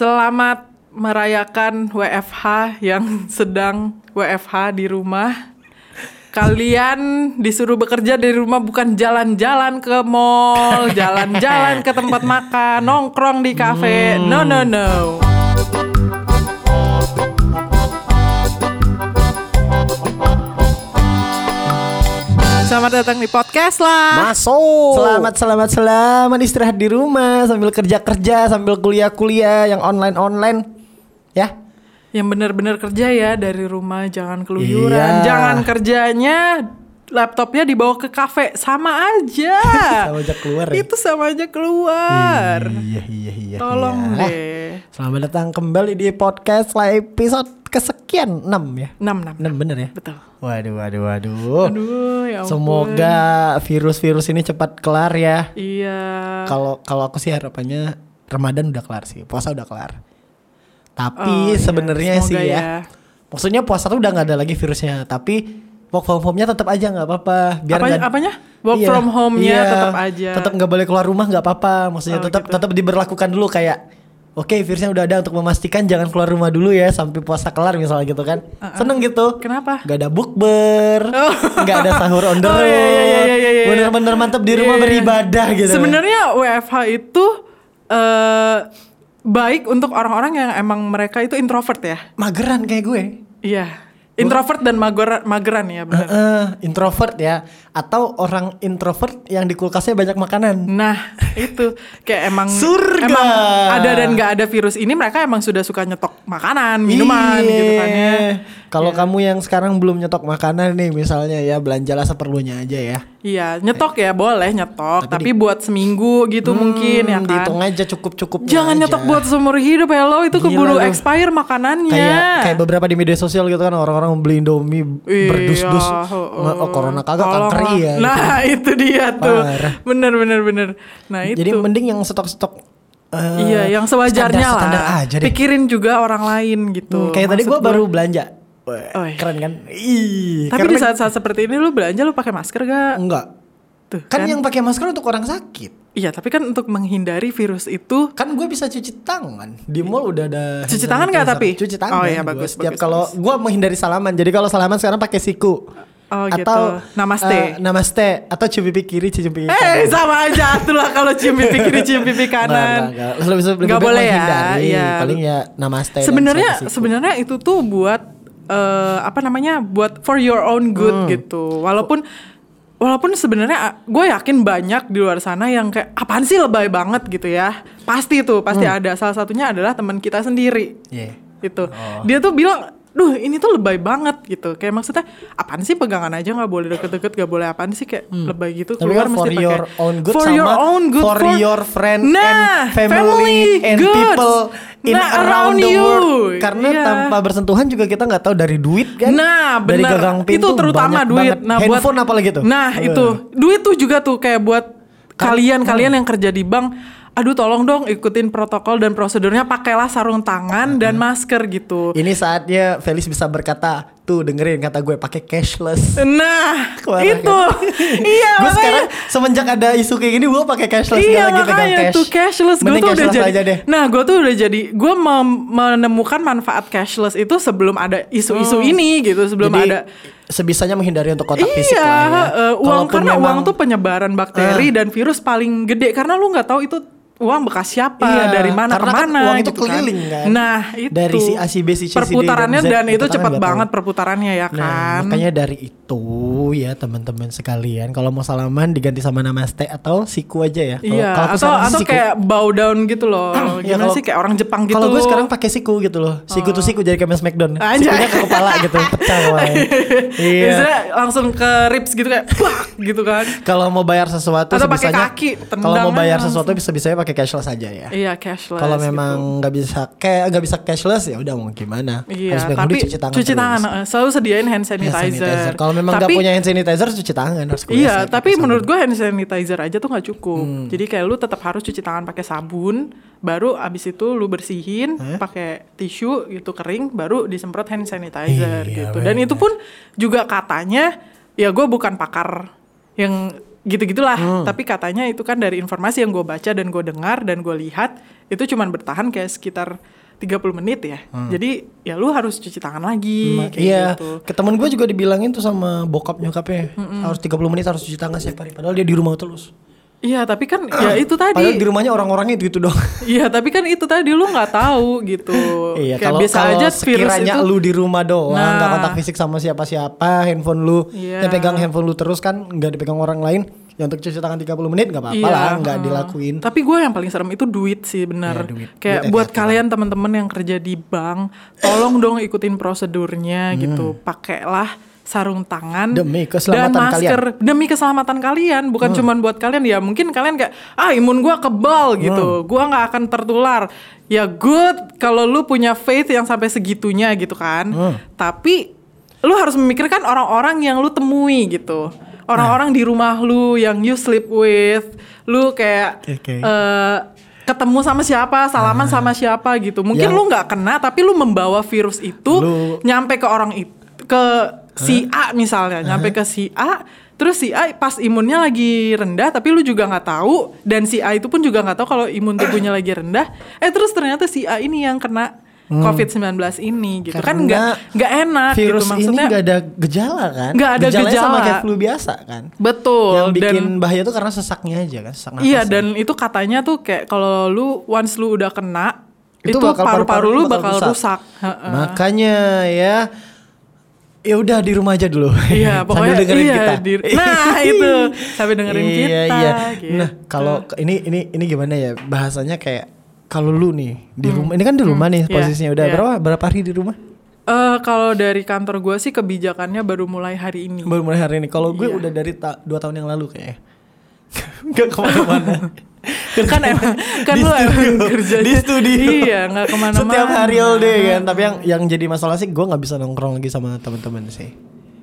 Selamat merayakan WFH yang sedang WFH di rumah. Kalian disuruh bekerja dari rumah bukan jalan-jalan ke mall, jalan-jalan ke tempat makan, nongkrong di kafe. No no no. Selamat datang di podcast lah. Masuk. Selamat selamat selamat istirahat di rumah sambil kerja kerja sambil kuliah kuliah yang online online ya. Yang benar-benar kerja ya dari rumah, jangan keluyuran, Iya. jangan kerjanya laptopnya dibawa ke kafe sama aja. Sama aja keluar ya? Itu sama aja keluar. Iya iya iya. Tolong iya. deh. Selamat datang kembali di podcast lah episode kesekian 6 ya. 6 6. 6 bener ya? Betul. Waduh waduh waduh. Aduh, ya ampun. Semoga virus-virus ini cepat kelar ya. Iya. Kalau kalau aku sih harapannya Ramadan udah kelar sih, puasa udah kelar. Oh, Tapi iya. sebenarnya sih Semoga ya, maksudnya puasa tuh udah nggak ada lagi virusnya, tapi work from home-nya tetap aja nggak apa-apa. Biar Apanya- nggak- apanya? Work from home-nya tetap aja. Tetap nggak boleh keluar rumah nggak apa-apa. Maksudnya Oh, tetap gitu. tetap diberlakukan dulu kayak Oke, virusnya udah ada untuk memastikan jangan keluar rumah dulu ya sampai puasa kelar misalnya gitu kan. Seneng gitu. Kenapa? Gak ada bukber, nggak ada sahur on the Oh, road. iya, iya, iya, iya, iya. Bener-bener mantep di rumah Iya, iya. beribadah gitu. Sebenarnya WFH itu eh baik untuk orang-orang yang emang mereka itu introvert ya. mageran kayak gue. Iya. Introvert dan mageran, mageran ya benar. Heeh, introvert ya atau orang introvert yang di kulkasnya banyak makanan. Nah itu kayak emang Surga. emang ada dan nggak ada virus ini mereka emang sudah suka nyetok makanan minuman Iya. gitu kan ya. Kalau kamu yang sekarang belum nyetok makanan nih misalnya ya belanjalah seperlunya aja ya. Iya nyetok ya boleh nyetok tapi, Tapi buat seminggu gitu mungkin ya Hmm, kan. Dihitung aja cukup-cukup. Jangan nyetok buat seumur hidup ya lo itu Gila keburu lu. expire makanannya. kayak kayak beberapa di media sosial gitu kan orang-orang beli Indomie Iya, berdus-dus heeh. oh corona kagak Tolong kanker lah. iya gitu. Nah itu dia tuh. Parah. Bener bener bener. Nah itu. Jadi mending yang stok-stok eh, iya yang sewajarnya lah. standar-standar aja deh. Pikirin juga orang lain gitu. Hmm, kayak tadi Maksud gue gua- baru belanja. Oh, iya. Keren kan? Ih, Tapi di saat-saat seperti ini lu belanja lu pakai masker gak? enggak. Tuh, Kan, yang pakai masker untuk orang sakit. Iya, tapi kan untuk menghindari virus itu Kan gue bisa cuci tangan di mall udah ada. Cuci tangan nggak tapi? Cuci tangan. Oh iya, gua. bagus, Setiap kalau gue menghindari salaman. Jadi kalau salaman sekarang pakai siku. Oh, gitu. atau Namaste. eh, namaste atau cium pipi kiri cium pipi Eh kanan. sama aja tuh lah kalau cium pipi kiri cium pipi kanan. nggak, boleh ya, iya. Paling ya namaste. Sebenarnya sebenarnya itu tuh buat eh, apa namanya? buat for your own good Hmm. gitu. Walaupun walaupun sebenarnya gue yakin banyak di luar sana yang kayak apaan sih lebay banget gitu ya. Pasti tuh, pasti Hmm. ada. Salah satunya adalah teman kita sendiri. Iya. gitu. Oh. Dia tuh bilang, duh ini tuh lebay banget gitu. Kayak maksudnya apaan sih pegangan aja nggak boleh deket-deket, gak boleh apaan sih kayak lebay gitu. Hmm. Tapi Keluar kan for mesti pakai your own good for sama your own good for your friend nah, and family, and goods. people in Nah, around, the you. world. Karena Iya. tanpa bersentuhan juga kita nggak tahu dari duit kan. Nah, dari benar. gagang pintu itu terutama duit. banget. Nah, buat handphone apalagi tuh. Nah, Eh. itu. Duit tuh juga tuh kayak buat Kan- kalian-kalian yang kerja di bank, aduh tolong dong ikutin protokol dan prosedurnya, pakailah sarung tangan dan masker gitu. Ini saatnya Felis bisa berkata, tuh dengerin kata gue pakai cashless. Nah, Kemarin itu. iya, gue sekarang semenjak ada isu kayak gini gue pakai cashless Iya nggak lagi pegang cash. tuh cashless gue Mending tuh udah jadi aja deh. Nah gue tuh udah jadi Gue mem- menemukan manfaat cashless itu Sebelum ada isu-isu ini gitu Sebelum Hmm. Jadi, ada sebisanya menghindari untuk kotak fisik Iya lah ya. eh, Uang Kalaupun Karena memang- uang tuh penyebaran bakteri Dan virus paling gede Karena lu gak tahu itu uang bekas siapa Iya, Dari mana ke kan mana uang itu gitu keliling kan. Nah itu Dari si A, si B, si C, si D, Perputarannya dan Z, dan itu kita kan cepat nggak tahu. banget perputarannya ya Nah, kan makanya dari itu ya teman-teman sekalian kalau mau salaman diganti sama namaste atau siku aja ya. Kalau- Iya kalau aku atau atau siku. kayak bow down gitu loh Ya, Gimana kalau- sih kayak orang Jepang gitu Kalau gue sekarang pakai siku gitu loh. Siku tuh siku jadi kayak Smackdown. Anjay. Sikunya ke kepala gitu, pecah kepalanya. iya. Biasanya langsung ke ribs gitu kayak gitu kan. Kalau mau bayar sesuatu Atau pakai kaki, Kalau mau bayar aja sesuatu bisa-bisanya pakai cashless aja ya. Iya cashless. Kalau gitu. memang nggak bisa kayak nggak bisa cashless ya udah mau gimana. Iya, Harus tapi cuci tangan. cuci tangan, eh, selalu sediain hand sanitizer. sanitizer. Kalau memang Tapi- punya hand sanitizer cuci tangan harus Iya, tapi menurut gue hand sanitizer aja tuh nggak cukup. Hmm. Jadi kayak lu tetap harus cuci tangan pakai sabun, baru abis itu lu bersihin pakai tisu gitu kering, baru disemprot hand sanitizer Iya, gitu. Dan bener. itu pun juga katanya, ya gue bukan pakar yang gitu-gitulah. Hmm. Tapi katanya itu kan dari informasi yang gue baca dan gue dengar dan gue lihat itu cuman bertahan kayak sekitar 30 menit ya. Jadi ya lu harus cuci tangan lagi kayak iya, gitu. ke temen gue juga dibilangin tuh sama bokap nyokapnya harus 30 menit harus cuci tangan setiap hari. Padahal dia di rumah terus. Iya, tapi kan ya itu Padahal di tadi. rumahnya orang-orangnya itu itu dong. Iya, tapi kan itu tadi lu nggak tahu gitu. iya, kayak kalau biasa kalau aja virus sekiranya itu. lu di rumah doang, nggak Nah. kontak fisik sama siapa-siapa, handphone lu, Iya. ya pegang handphone lu terus kan, nggak dipegang orang lain. Ya untuk cuci tangan 30 menit nggak apa-apa Iya, lah, nggak heeh. dilakuin. Tapi gue yang paling serem itu duit sih bener. Iya, duit. Kayak Duit buat kalian teman-teman yang kerja di bank, tolong dong ikutin prosedurnya gitu. Pakailah sarung tangan Hmm. Demi dan keselamatan masker demi keselamatan kalian, bukan cuman buat kalian ya. Mungkin kalian kayak ah imun gua kebal gitu, gua nggak akan tertular. Ya good kalau lu punya faith yang sampai segitunya gitu kan. Tapi lu harus memikirkan orang-orang yang lu temui gitu. Orang-orang di rumah lu yang you sleep with, lu kayak Oke. eh, ketemu sama siapa, salaman sama siapa gitu. Mungkin Yang- lu nggak kena tapi lu membawa virus itu Lu- nyampe ke orang itu ke si A misalnya, nyampe ke si A, terus si A pas imunnya lagi rendah tapi lu juga nggak tahu dan si A itu pun juga nggak tahu kalau imun tubuhnya lagi rendah. Eh terus ternyata si A ini yang kena COVID-19 ini gitu kan Hmm. Karena nggak nggak enak Virus gitu maksudnya. ini nggak ada gejala kan? Nggak ada Gejalanya sama gejala. kayak flu biasa kan? Betul Yang bikin dan bahaya tuh karena sesaknya aja kan, sesak nafas Iya ya. dan itu katanya tuh kayak kalau lu once lu udah kena itu, Itu paru-paru lu bakal bakal rusak. rusak. Makanya ya ya udah di rumah aja dulu. Iya, Sambil pokoknya dengerin iya, kita. di- nah, itu. Sambil dengerin iya, kita, Iya. gitu. Nah, kalau ini ini ini gimana ya bahasanya kayak kalau lu nih di Hmm. rumah ini kan di rumah nih iya, posisinya udah iya. berapa berapa hari di rumah? Eh, kalau dari kantor gue sih kebijakannya baru mulai hari ini. Baru mulai hari ini. Kalau gue Iya. udah dari ta- dua tahun yang lalu kayaknya. Gak ke mana-mana. kan emang kan Di lu emang studio. kerjanya Di studio. iya nggak ke mana-mana Setiap hari all day kan. Tapi yang yang jadi masalah sih gue nggak bisa nongkrong lagi sama teman-teman sih.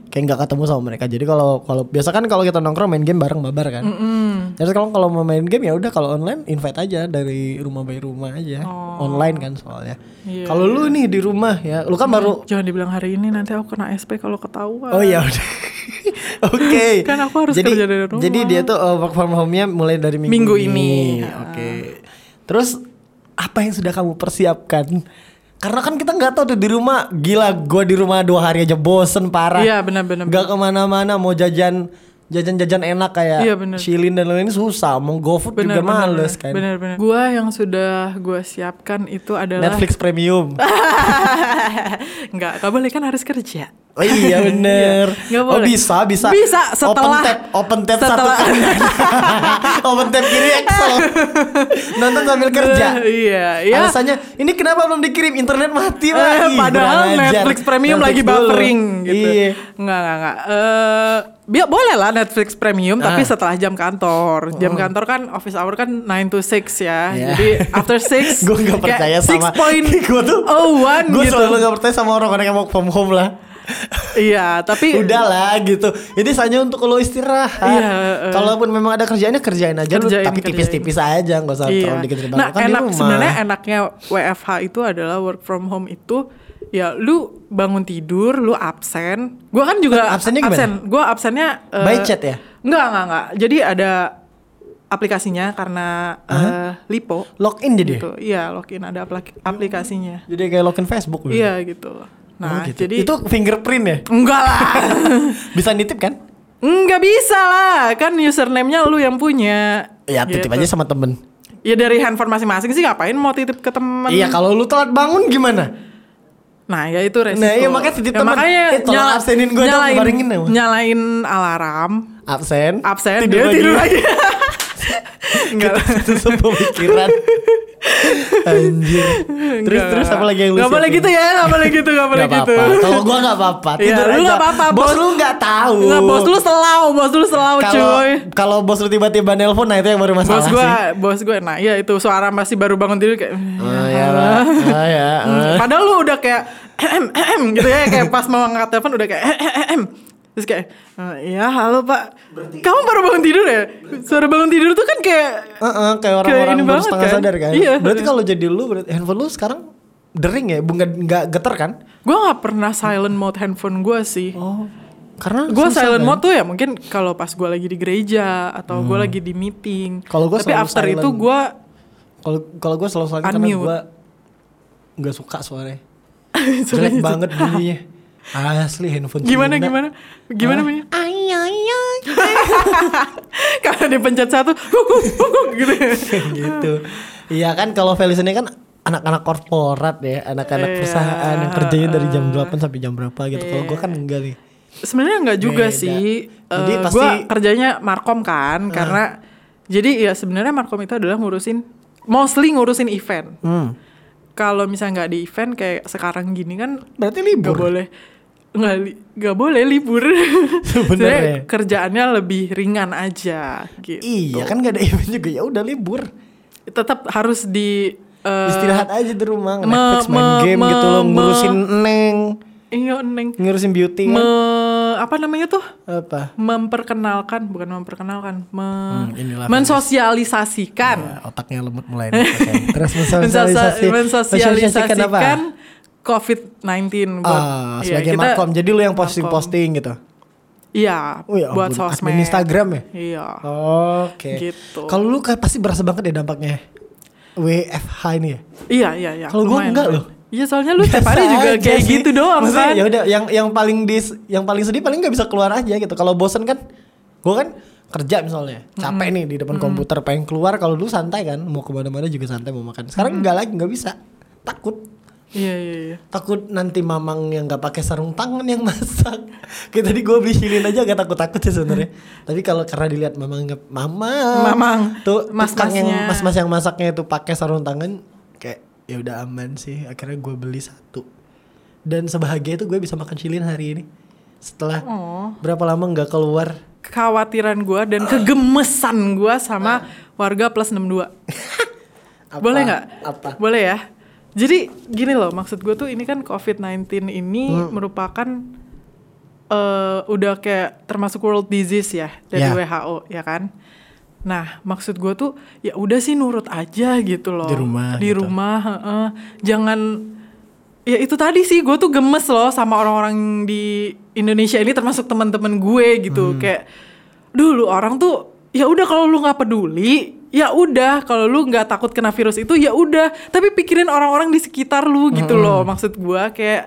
Kayak nggak ketemu sama mereka. Jadi kalau kalau biasa kan kalau kita nongkrong main game bareng mabar kan. Terus kalau kalau mau main game ya udah kalau online invite aja dari rumah by rumah aja. Online kan soalnya. Oh. Iya, kalau lu nih di rumah ya, lu kan baru jangan dibilang hari ini nanti aku kena SP kalau ketahuan Oh ya udah. Oke. Kan aku harus jadi, kerja dari rumah. Jadi dia tuh uh, work from home-nya mulai dari minggu, Minggu ini. ini. Oke. Terus apa yang sudah kamu persiapkan? Karena kan kita nggak tahu tuh di rumah. Gila, gua di rumah dua hari aja bosen parah. Iya, benar-benar. Gak ke mana-mana mau jajan jajan-jajan enak kayak Iya, bener. Shilin dan lain-lain susah. Mau GoFood juga males kan. Bener-bener. Gua yang sudah gua siapkan itu adalah Netflix premium. Enggak, gak boleh kan harus kerja. Oh iya bener. Nggak Oh bisa bisa. Bisa Open setelah tab, open tab satu setelah- kanan. open tab kiri Excel. Nonton sambil kerja. iya, ya. Alasannya ini kenapa belum dikirim internet mati lagi. padahal Netflix Premium lagi buffering gitu. Iya. Enggak, enggak, enggak. Bi- boleh lah Netflix Premium tapi Ah. setelah jam kantor. Jam kantor kan office hour kan 9 to 6 ya. Iya. Jadi after 6 Gue gak percaya sama Gue tuh Gue gitu. selalu gak percaya sama orang-orang yang work from home lah Iya, tapi Udahlah gitu Ini hanya untuk lo istirahat Iya, eh. Kalaupun memang ada kerjaannya kerjain aja lu Kerjain, Tapi kerjain. tipis-tipis aja Gak usah Iya. terlalu dikit Nah, kan enak sebenarnya enaknya WFH itu adalah work from home itu ya lu bangun tidur, lu absen. Gua kan juga Absennya gimana? absen. Gua absennya eh, By chat ya? Enggak, enggak, enggak. Jadi ada aplikasinya karena eh, Lipo Login jadi gitu. Iya, login ada aplik- aplikasinya. Jadi kayak login Facebook gitu. Iya gitu. Oh, Nah, gitu. jadi itu fingerprint ya? enggak lah. Bisa nitip kan? Enggak bisa lah. Kan username-nya lu yang punya. Ya titip Gitu. aja sama temen. Ya dari handphone masing-masing sih ngapain mau titip ke teman? Iya kalau lu telat bangun gimana? Nah ya itu resiko. Nah, iya, makanya titip ya, temen. makanya Eh, tolong absenin dong, nyalain, baringin dong. nyalain alarm, Absen. absen, Tidur dia lagi. tidur lagi. Enggak. Itu pemikiran. Anjir. Terus Enggak. terus apa lagi yang lu Gak boleh gitu ya, gak boleh gitu, gak boleh Gak gitu. Kalau gua gak apa-apa. Iya, Tidur lu aja. gak apa-apa. Bos lu gak tahu. Enggak, bos lu selau, bos lu selau Kalau cuy. kalau bos lu tiba-tiba nelpon nah itu yang baru masalah Bos gua, sih. bos gua, nah iya itu suara masih baru bangun tidur kayak. Oh ya. Oh ya. Padahal lu udah kayak ehem ehem gitu ya kayak pas mau angkat telepon udah kayak ehem ehem. Terus kayak "Eh, ya halo pak, kamu baru bangun tidur ya? Suara bangun tidur tuh kan kayak Heeh, kayak orang-orang baru banget setengah kan? sadar kan. Iya. Berarti kalau jadi lu berarti handphone lu sekarang dering ya, bukan nggak geter kan? gue nggak pernah silent mode handphone gue sih. Oh. Karena gue silent kan? mode tuh ya mungkin kalau pas gue lagi di gereja atau gue lagi di meeting. Hmm. Kalau gua tapi after silent. itu gue Kalau kalau gue selalu silent karena gue nggak suka suaranya. Jelek banget bunyinya. Asli handphone gimana Cina. gimana gimana Hah? bunyinya? Ay ay ay. Kalau dipencet satu, gitu. gitu. Iya kan kalau Felis ini kan anak-anak korporat ya, anak-anak Iya, perusahaan yang kerjanya dari jam uh, 8 sampai jam berapa gitu. Kalau gue kan enggak nih. Sebenarnya nggak juga Beda. sih. Jadi Eh, pasti- gua kerjanya markom kan, karena jadi ya sebenarnya markom itu adalah ngurusin mostly ngurusin event. Hmm. Kalau misalnya nggak di event kayak sekarang gini kan Berarti libur. boleh nggak li- nggak boleh libur. Sebenarnya. Kerjaannya lebih ringan aja gitu. Iya kan gak ada event juga ya udah libur. Tetap harus di eh, Istirahat aja di rumah, me- Netflix main me- game me- gitu loh, me- ngurusin neng, Iya neng. ngurusin beauty kan. Me- apa namanya tuh? Apa? memperkenalkan bukan memperkenalkan me- Hmm, inilah mensosialisasikan Ya, otaknya lemot mulai. Terus Mensosia- mensosialisasi, mensosialisasikan apa? COVID-19 buat Ah, iya, sebagai kita- markom. Jadi lu yang posting-posting gitu. Iya, Oh ya buat ampun, sosmed. admin Instagram ya? Iya. Oke. Gitu. Kalau lu kayak pasti berasa banget ya dampaknya. WFH ini ya. Iya, iya, iya. Kalau gua lumayan, enggak loh. Iya, soalnya lu tiap hari juga kayak sih. gitu doang Maksudnya, kan. Ya udah yang yang paling dis yang paling sedih paling nggak bisa keluar aja gitu. Kalau bosen kan gua kan kerja misalnya capek nih di depan komputer pengen keluar kalau dulu santai kan mau ke mana-mana juga santai mau makan sekarang nggak lagi nggak bisa takut Iya, iya, iya. takut nanti mamang yang nggak pakai sarung tangan yang masak kayak tadi gue beli silin aja agak takut takut sih sebenarnya tapi kalau karena dilihat mamang nggak mamang Mamang. tuh mas Mas-masnya. yang mas mas yang masaknya itu pakai sarung tangan kayak ya udah aman sih akhirnya gue beli satu dan sebahagia itu gue bisa makan cilin hari ini setelah Oh. berapa lama nggak keluar Kekhawatiran gua dan kegemesan gua sama warga plus 62. Apa? Boleh nggak? apa Boleh ya. Jadi gini loh, maksud gue tuh ini kan COVID-19 ini Hmm. merupakan eh udah kayak termasuk world disease ya dari Ya. WHO ya kan. Nah, maksud gue tuh ya udah sih nurut aja gitu loh. Di rumah Di gitu. rumah, heeh. jangan ya itu tadi sih gue tuh gemes loh sama orang-orang di Indonesia ini termasuk teman-teman gue gitu Hmm. kayak dulu orang tuh ya udah kalau lu nggak peduli ya udah kalau lu nggak takut kena virus itu ya udah. Tapi pikirin orang-orang di sekitar lu gitu loh maksud gue kayak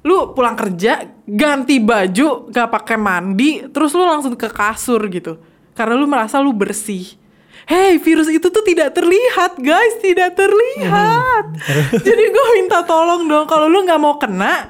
lu pulang kerja ganti baju gak pakai mandi terus lu langsung ke kasur gitu. Karena lu merasa lu bersih. Hey, virus itu tuh tidak terlihat, guys, tidak terlihat. Jadi gue minta tolong dong, kalau lu nggak mau kena,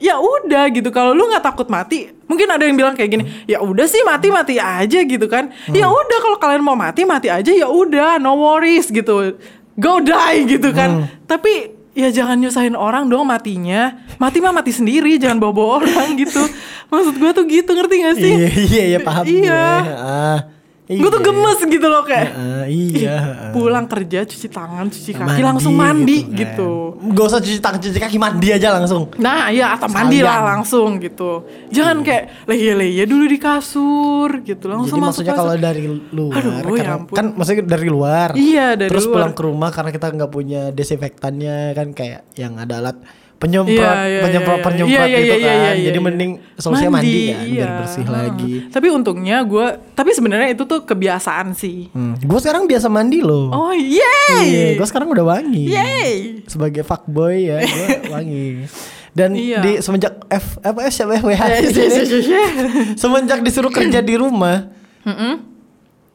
ya udah gitu. Kalau lu nggak takut mati, mungkin ada yang bilang kayak gini, ya udah sih mati mati aja gitu kan. Ya udah kalau kalian mau mati mati aja, ya udah, no worries gitu. Go die gitu kan. Tapi ya jangan nyusahin orang dong matinya. Mati mah mati sendiri, jangan bawa-bawa orang gitu. Maksud gue tuh gitu, ngerti gak sih? iya iya iya paham Iya. gue ah, Gue tuh iya. gemes gitu loh kayak. Ah, iya Ih, pulang kerja cuci tangan cuci kaki Mandi langsung mandi kan. gitu, Gak usah cuci tangan cuci kaki mandi aja langsung. nah iya atau mandi lah langsung gitu jangan kayak leye-leye dulu di kasur gitu langsung Jadi masuk maksudnya kalau dari luar Aduh, ya karena, ampun. kan maksudnya dari luar. Iya, dari Terus luar. pulang ke rumah karena kita nggak punya desinfektannya kan kayak yang ada alat penyemprot Iya, iya, penyemprot iya, penyemprot iya, gitu iya, iya, kan. iya, Jadi iya. mending solusinya mandi, kan biar bersih Heeh. lagi. Tapi untungnya gue, tapi sebenarnya itu tuh kebiasaan sih. Hmm. Gue sekarang biasa mandi loh. Oh Iya, yeay, gue sekarang udah wangi. yeay. Sebagai fuckboy ya, gue wangi. Dan Iya. di semenjak F apa F siapa WH Eh, iya, iya, iya, semenjak disuruh kerja di rumah,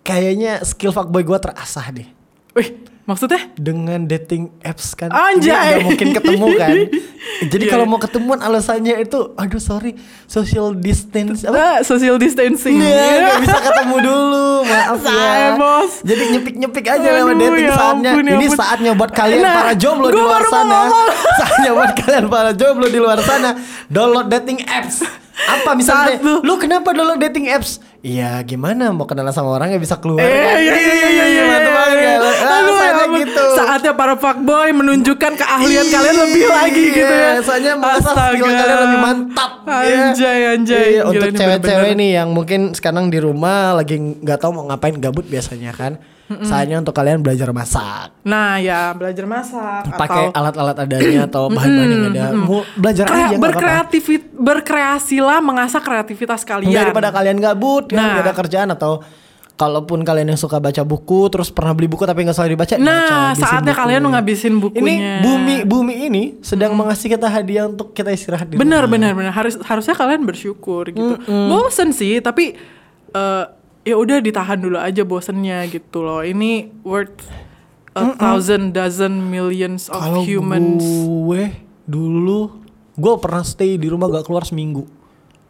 kayaknya skill fuckboy gue terasah deh. Wih, maksudnya? dengan dating apps kan Anjay. Nggak mungkin ketemu kan jadi Iya, kalau mau ketemuan alasannya itu aduh sorry social distance apa Nah, social distancing. Iya, nggak bisa ketemu dulu, maaf ya. Bos. Jadi nyepik-nyepik aja lewat Aduh, dating ya saatnya. ampun, ya Ini saatnya buat kalian Nah, para jomblo di luar sana. saatnya buat kalian para jomblo di luar sana. Download dating apps. Apa misalnya? Satu. Lu kenapa download dating apps? Iya, gimana mau kenalan sama orang ya bisa keluar Eh, kan? iya, iya, iya, iya, iya, iya, banget iya. kan? Aduh, ya gitu. Saatnya para fuckboy menunjukkan keahlian kalian lebih lagi gitu ya. Iya, Soalnya merasa skill kalian lebih mantap. ya. Anjay, anjay. Iya, untuk cewek-cewek nih yang mungkin sekarang di rumah lagi nggak tahu mau ngapain gabut biasanya kan. Saatnya untuk kalian belajar masak. Nah ya belajar masak Pakai atau alat-alat adanya atau bahan-bahan yang ada. Mau belajar Krea- aja berkreativit berkreasilah mengasah kreativitas kalian. Daripada kalian gabut, kan Nah. nggak ada kerjaan atau kalaupun kalian yang suka baca buku terus pernah beli buku tapi nggak selalu dibaca. Nah, baca, saatnya bukunya. kalian menghabisin bukunya. Ini bumi bumi ini sedang mengasih kita hadiah untuk kita istirahat di Benar, rumah. benar, benar. Harus harusnya kalian bersyukur gitu. Bosen sih, tapi eh, ya udah ditahan dulu aja bosennya gitu loh. Ini worth a thousand dozen millions of Kalau humans. gue dulu gue pernah stay di rumah gak keluar seminggu.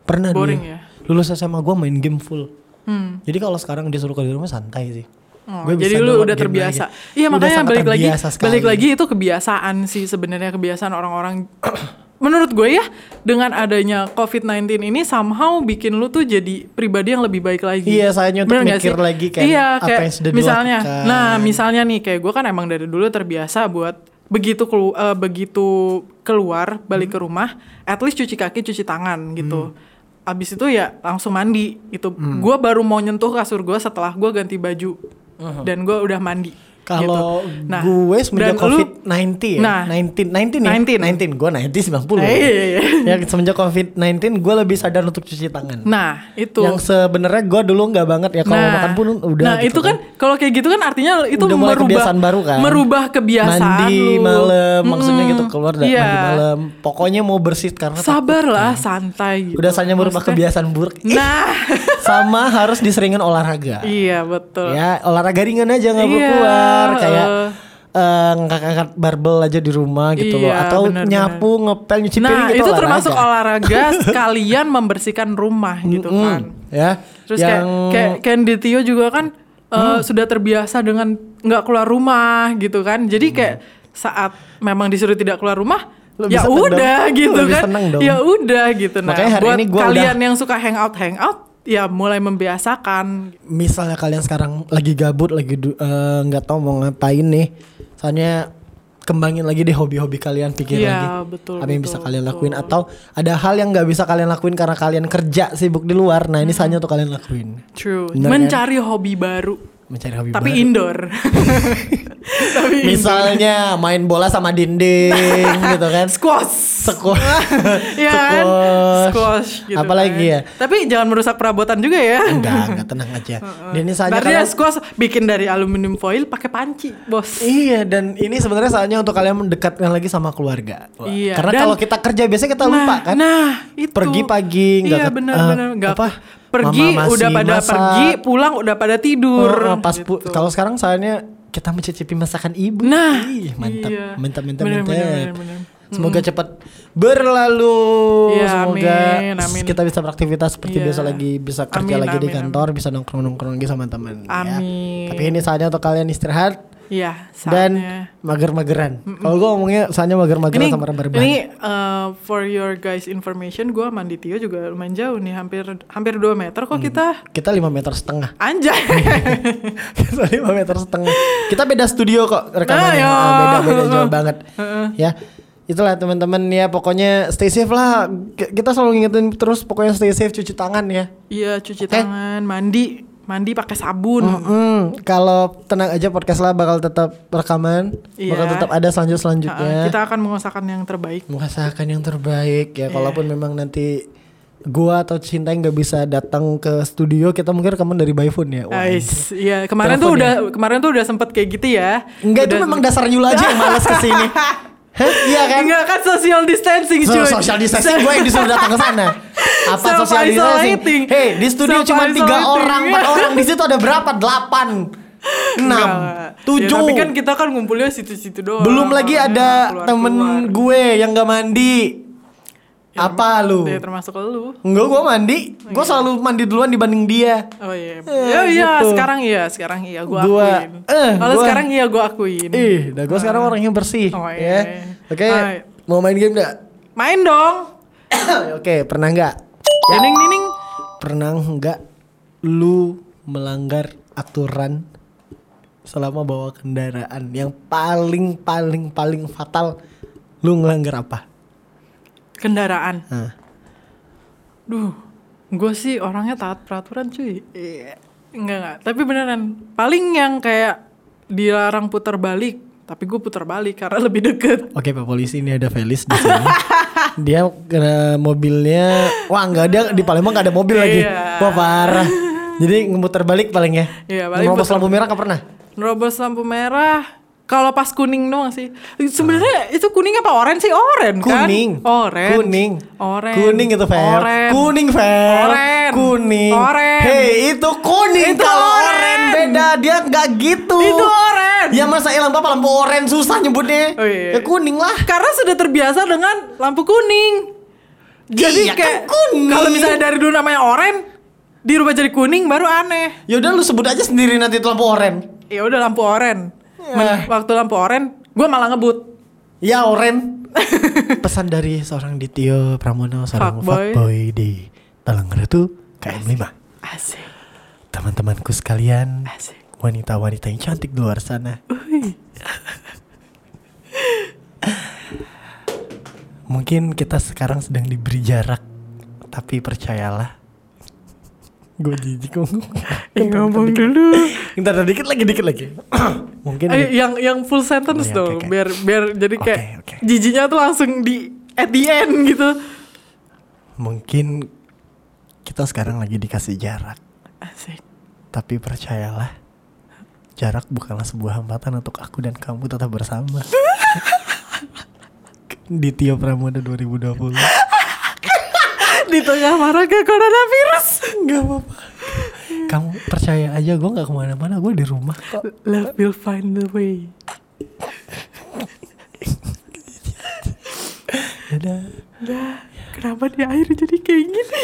Pernah Boring dulu. ya? Lulus SMA gue main game full. Hmm. Jadi kalau sekarang disuruh kerja di rumah santai sih. Oh, Gue jadi lu udah terbiasa. lagi. Iya makanya balik lagi, sekali. balik lagi itu kebiasaan sih sebenarnya kebiasaan orang-orang. Menurut gue ya, dengan adanya COVID-19 ini somehow bikin lu tuh jadi pribadi yang lebih baik lagi. Iya, sayangnya untuk Bener mikir sih? lagi kan iya, apa kayak yang sudah misalnya, dilakukan. nah misalnya nih kayak gue kan emang dari dulu terbiasa buat begitu kelu- eh, begitu keluar balik Hmm. ke rumah, at least cuci kaki, cuci tangan gitu. Abis itu ya langsung mandi gitu. Hmm. Gue baru mau nyentuh kasur gue setelah gue ganti baju dan gue udah mandi. Kalau gitu. Nah, gue semenjak dan lu- COVID-19 ya. Nah. 19 19 ya. 19. 19. Gue 90 90. Eh, iya, iya. ya semenjak COVID-19 gue lebih sadar untuk cuci tangan. Nah itu. Yang sebenarnya gue dulu nggak banget ya kalau makan pun udah. Nah gitu itu kan kalau kayak gitu kan artinya itu Udah merubah kebiasaan baru kan? merubah kebiasaan mandi lu. malam maksudnya Mm-mm. gitu keluar dari Iya. mandi malam. Pokoknya mau bersih karena takut Sabar lah, kan. santai gitu. Udah saatnya merubah Maksudnya- kebiasaan buruk. Nah, Sama harus diseringin olahraga. iya betul. Ya olahraga ringan aja nggak perlu Iya, keluar kayak eh. eh, ngangkat-ngangkat barbel aja di rumah gitu loh Iya, atau benar-benar. nyapu ngepel nyuci piring Nah gitu itu olahraga. termasuk olahraga sekalian membersihkan rumah gitu Mm, kan. ya Terus yang Hmm. kayak kayak Candy Tio juga kan eh, sudah terbiasa dengan nggak keluar rumah gitu kan. Jadi kayak saat memang disuruh tidak keluar rumah, Lebih ya udah dong. gitu Lebih kan. Ya udah gitu. Nah, Makanya hari buat ini gua kalian yang suka hangout hangout, ya mulai membiasakan. misalnya kalian sekarang lagi gabut lagi eh, nggak tahu mau ngapain nih soalnya kembangin lagi deh hobi-hobi kalian pikir Iya, lagi betul, apa yang bisa betul, kalian betul. lakuin atau ada hal yang nggak bisa kalian lakuin karena kalian kerja sibuk di luar nah ini saatnya untuk kalian lakuin True. Bener kan? Mencari hobi baru. Mencari hobi Tapi baru. indoor. Tapi indoor. misalnya main bola sama dinding gitu kan squash. Squash. Iya kan? Squash. Squash gitu Apalagi kan. ya? Tapi jangan merusak perabotan juga ya. enggak enggak tenang aja dan ini Berarti ya kalian squash bikin dari aluminium foil pakai panci, bos. Iya dan ini sebenarnya saatnya untuk kalian mendekatkan lagi sama keluarga. Wah, Iya, Karena kalau kita kerja biasanya kita lupa kan. Nah, itu. Pergi pagi, nggak Iya ket- benar eh, benar apa, Pergi mama masih udah pada masak. pergi, pulang udah pada tidur. Oh, pas pu- gitu. kalau sekarang saatnya kita mencicipi masakan ibu. Nah, Ih, mantap, iya. mantap, mantap, Bener, mantap. bener, bener, bener. Semoga cepat berlalu. Iya, Semoga amin, amin. kita bisa beraktivitas seperti Iya. biasa lagi, bisa kerja Amin, lagi di amin, kantor, bisa nongkrong-nongkrong lagi sama teman. ya. Amin. Tapi ini saatnya untuk kalian istirahat Iya, dan mager-mageran. Kalau gue ngomongnya saatnya mager-mageran sama rebahan. ini uh, for your guys information, gua mandi Tio juga lumayan jauh nih, hampir hampir 2 meter kok kita. Kita 5 meter setengah. Anjay. Kita 5 meter setengah. Kita beda studio kok rekamannya. Ayo. Ah, beda beda jauh banget. ya. Itulah teman-teman ya pokoknya stay safe lah. Kita selalu ngingetin terus pokoknya stay safe cuci tangan ya. Iya, cuci tangan, mandi, mandi pakai sabun. Mm, kalau tenang aja podcast lah bakal tetap rekaman, Iya. bakal tetap ada selanjut Uh, selanjutnya. kita akan mengusahakan yang terbaik. Mengusahakan yang terbaik ya. Iya. Kalaupun memang nanti gua atau Cinta yang nggak bisa datang ke studio, kita mungkin rekaman dari by phone ya. Wah, Guys, iya kemarin Telepon tuh ya? udah kemarin tuh udah sempet kayak gitu ya. Enggak itu memang dasar Yula aja yang malas ke sini. Hah? Iya kan? Enggak kan social distancing So, cuy. social distancing gue yang disuruh datang ke sana. Apa Self social distancing? Hei, di studio cuma tiga orang, empat orang. Di situ ada berapa? Delapan, enam, Enggak. tujuh. Ya, tapi kan kita kan ngumpulnya situ-situ doang. Belum lagi Ya, ada temen gue yang gak mandi. Ya, Apa lu? Ya termasuk lu. Enggak, gue mandi. Gue selalu mandi duluan dibanding dia. Oh iya. Eh, Ya, iya, gitu. sekarang iya, sekarang iya gua, Gua- akuin. eh, Kalau gua- sekarang iya gua akuin. Ih, dah gue sekarang orangnya bersih. Oh, ya. iya. Oke, Ah. mau main game gak? Main dong. Oke, pernah nggak? Nining nining. Pernah nggak lu melanggar aturan selama bawa kendaraan yang paling paling paling fatal lu ngelanggar apa? Kendaraan. Nah, Duh, gue sih orangnya taat peraturan cuy. Iya. Enggak enggak, tapi beneran. Paling yang kayak dilarang putar balik, tapi gue putar balik karena lebih deket. Oke Pak Polisi ini ada Felis di sini. dia kena mobilnya, wah enggak dia di Palembang gak ada mobil lagi. Iya. Wah parah. Jadi ngemuter balik paling ya. Iya, paling Ngerobos puter lampu merah gak pernah. Nerobos lampu merah. Kalau pas kuning doang sih. Sebenarnya itu kuning apa orange sih? Orange kan? Kuning. Orange. Kuning. Orange. Kuning itu. Orange. Kuning. Orange. Kuning. Orange. Hei itu kuning. Itu Kalau orange. beda dia nggak gitu. Itu orange. Ya masa ya lampu apa lampu orange susah nyebutnya. Oh, iya. Ya kuning lah. Karena sudah terbiasa dengan lampu kuning. Jadi Iya, kan kayak kuning. kalau misalnya dari dulu namanya orange, dirubah jadi kuning baru aneh. Ya udah lu sebut aja sendiri nanti itu lampu orange. Ya udah lampu orange. Ya. Waktu lampu orange, gue malah ngebut. Ya orange. Pesan dari seorang Ditio Pramono seorang Fuckboy. fuckboy di Talangretu KM5. Asik, Teman-temanku sekalian, asik. wanita-wanita yang cantik di luar sana. Mungkin kita sekarang sedang diberi jarak, tapi percayalah. Gue jijik ngomong. Eh, ngomong dulu. Ntar dikit lagi, dikit lagi. Mungkin Ayo, yang yang full Oh, sentence iya, dong, oke, oke. biar biar jadi kayak oke. jijinya tuh langsung di at the end gitu. mungkin kita sekarang lagi dikasih jarak, Asik. tapi percayalah, jarak bukanlah sebuah hambatan untuk aku dan kamu tetap bersama. Di Tio Pramoda 2020 Di tengah maraknya coronavirus. Gak apa-apa Kamu percaya aja gue gak ke mana-mana Gue di rumah kok Love will find the way. Dadah Dah, kenapa di air jadi kayak gini?